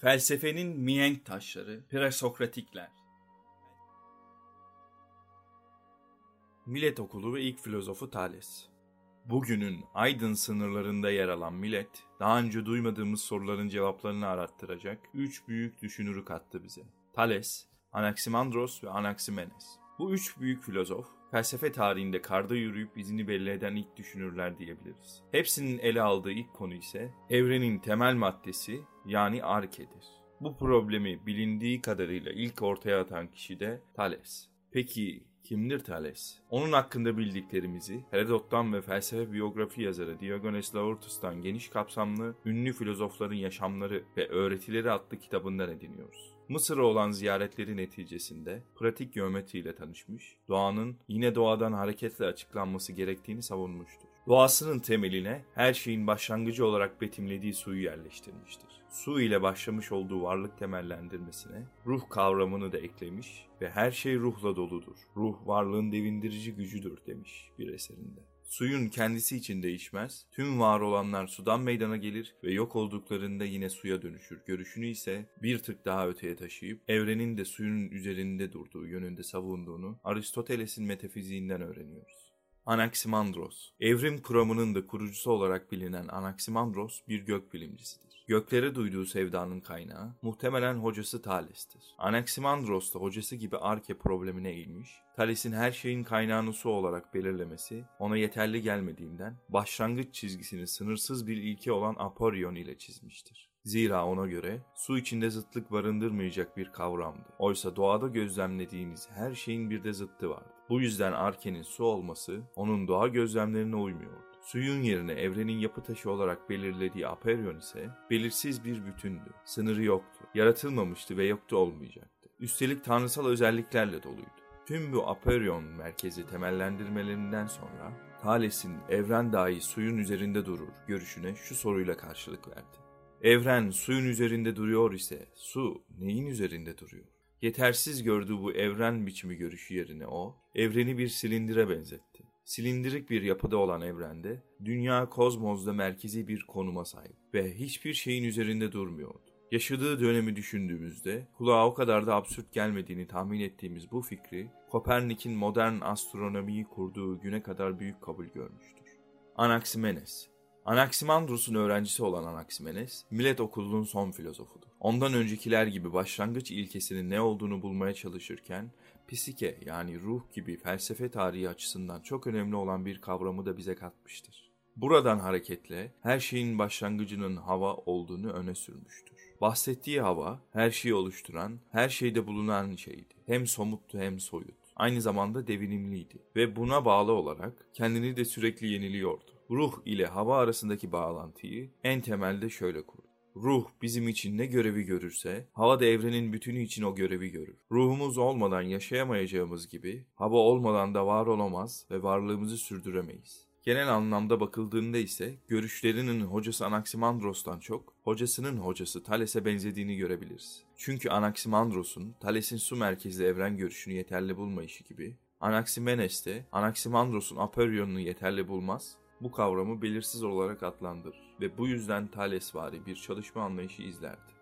Felsefenin mihenk taşları, presokratikler. Millet okulu ve ilk filozofu Thales. Bugünün aydın sınırlarında yer alan millet, daha önce duymadığımız soruların cevaplarını arattıracak üç büyük düşünürü kattı bize. Thales, Anaximandros ve Anaximenes. Bu üç büyük filozof, felsefe tarihinde karda yürüyüp izini belli eden ilk düşünürler diyebiliriz. Hepsinin ele aldığı ilk konu ise evrenin temel maddesi yani arkedir. Bu problemi bilindiği kadarıyla ilk ortaya atan kişi de Thales. Peki kimdir Thales? Onun hakkında bildiklerimizi Herodot'tan ve felsefe biyografi yazarı Diogenes Laertius'tan geniş kapsamlı ünlü filozofların yaşamları ve öğretileri adlı kitabından ediniyoruz. Mısır'a olan ziyaretleri neticesinde pratik geometriyle tanışmış, doğanın yine doğadan hareketle açıklanması gerektiğini savunmuştur. Doğasının temeline her şeyin başlangıcı olarak betimlediği suyu yerleştirmiştir. Su ile başlamış olduğu varlık temellendirmesine ruh kavramını da eklemiş ve her şey ruhla doludur. Ruh varlığın devindirici gücüdür demiş bir eserinde. Suyun kendisi için değişmez, tüm var olanlar sudan meydana gelir ve yok olduklarında yine suya dönüşür. Görüşünü ise bir tık daha öteye taşıyıp evrenin de suyun üzerinde durduğu yönünde savunduğunu Aristoteles'in metafiziğinden öğreniyoruz. Anaximandros, evrim kuramının da kurucusu olarak bilinen Anaximandros bir gök bilimcisidir. Göklere duyduğu sevdanın kaynağı muhtemelen hocası Thales'tir. Anaximandros da hocası gibi Arke problemine eğilmiş, Thales'in her şeyin kaynağını su olarak belirlemesi ona yeterli gelmediğinden başlangıç çizgisini sınırsız bir ilke olan Aporion ile çizmiştir. Zira ona göre su içinde zıtlık barındırmayacak bir kavramdı. Oysa doğada gözlemlediğimiz her şeyin bir de zıttı vardı. Bu yüzden Arke'nin su olması onun doğa gözlemlerine uymuyordu. Suyun yerine evrenin yapı taşı olarak belirlediği Aperion ise belirsiz bir bütündü. Sınırı yoktu. Yaratılmamıştı ve yoktu olmayacaktı. Üstelik tanrısal özelliklerle doluydu. Tüm bu Aperion merkezi temellendirmelerinden sonra Thales'in evren dahi suyun üzerinde durur görüşüne şu soruyla karşılık verdi. Evren suyun üzerinde duruyor ise su neyin üzerinde duruyor? Yetersiz gördüğü bu evren biçimi görüşü yerine o, evreni bir silindire benzetti. Silindirik bir yapıda olan evrende, dünya kozmozda merkezi bir konuma sahip ve hiçbir şeyin üzerinde durmuyordu. Yaşadığı dönemi düşündüğümüzde kulağa o kadar da absürt gelmediğini tahmin ettiğimiz bu fikri Kopernik'in modern astronomiyi kurduğu güne kadar büyük kabul görmüştür. Anaximenes Anaximandros'un öğrencisi olan Anaximenes, Millet Okulu'nun son filozofudur. Ondan öncekiler gibi başlangıç ilkesinin ne olduğunu bulmaya çalışırken, psike yani ruh gibi felsefe tarihi açısından çok önemli olan bir kavramı da bize katmıştır. Buradan hareketle her şeyin başlangıcının hava olduğunu öne sürmüştür. Bahsettiği hava, her şeyi oluşturan, her şeyde bulunan şeydi. Hem somuttu hem soyut. Aynı zamanda devinimliydi ve buna bağlı olarak kendini de sürekli yeniliyordu. Ruh ile hava arasındaki bağlantıyı en temelde şöyle kurdu. Ruh bizim için ne görevi görürse, hava da evrenin bütünü için o görevi görür. Ruhumuz olmadan yaşayamayacağımız gibi, hava olmadan da var olamaz ve varlığımızı sürdüremeyiz. Genel anlamda bakıldığında ise görüşlerinin hocası Anaximandros'tan çok hocasının hocası Thales'e benzediğini görebiliriz. Çünkü Anaximandros'un Thales'in su merkezli evren görüşünü yeterli bulmayışı gibi Anaximenes de Anaximandros'un Aperion'unu yeterli bulmaz bu kavramı belirsiz olarak adlandırır ve bu yüzden Thalesvari bir çalışma anlayışı izlerdi.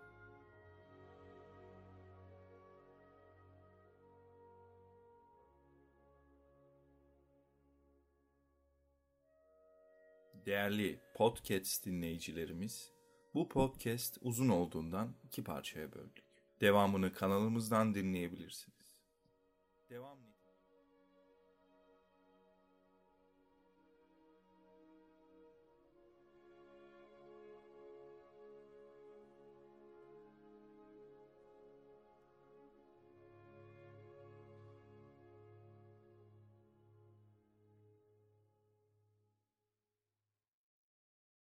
Değerli podcast dinleyicilerimiz, bu podcast uzun olduğundan iki parçaya böldük. Devamını kanalımızdan dinleyebilirsiniz. Devam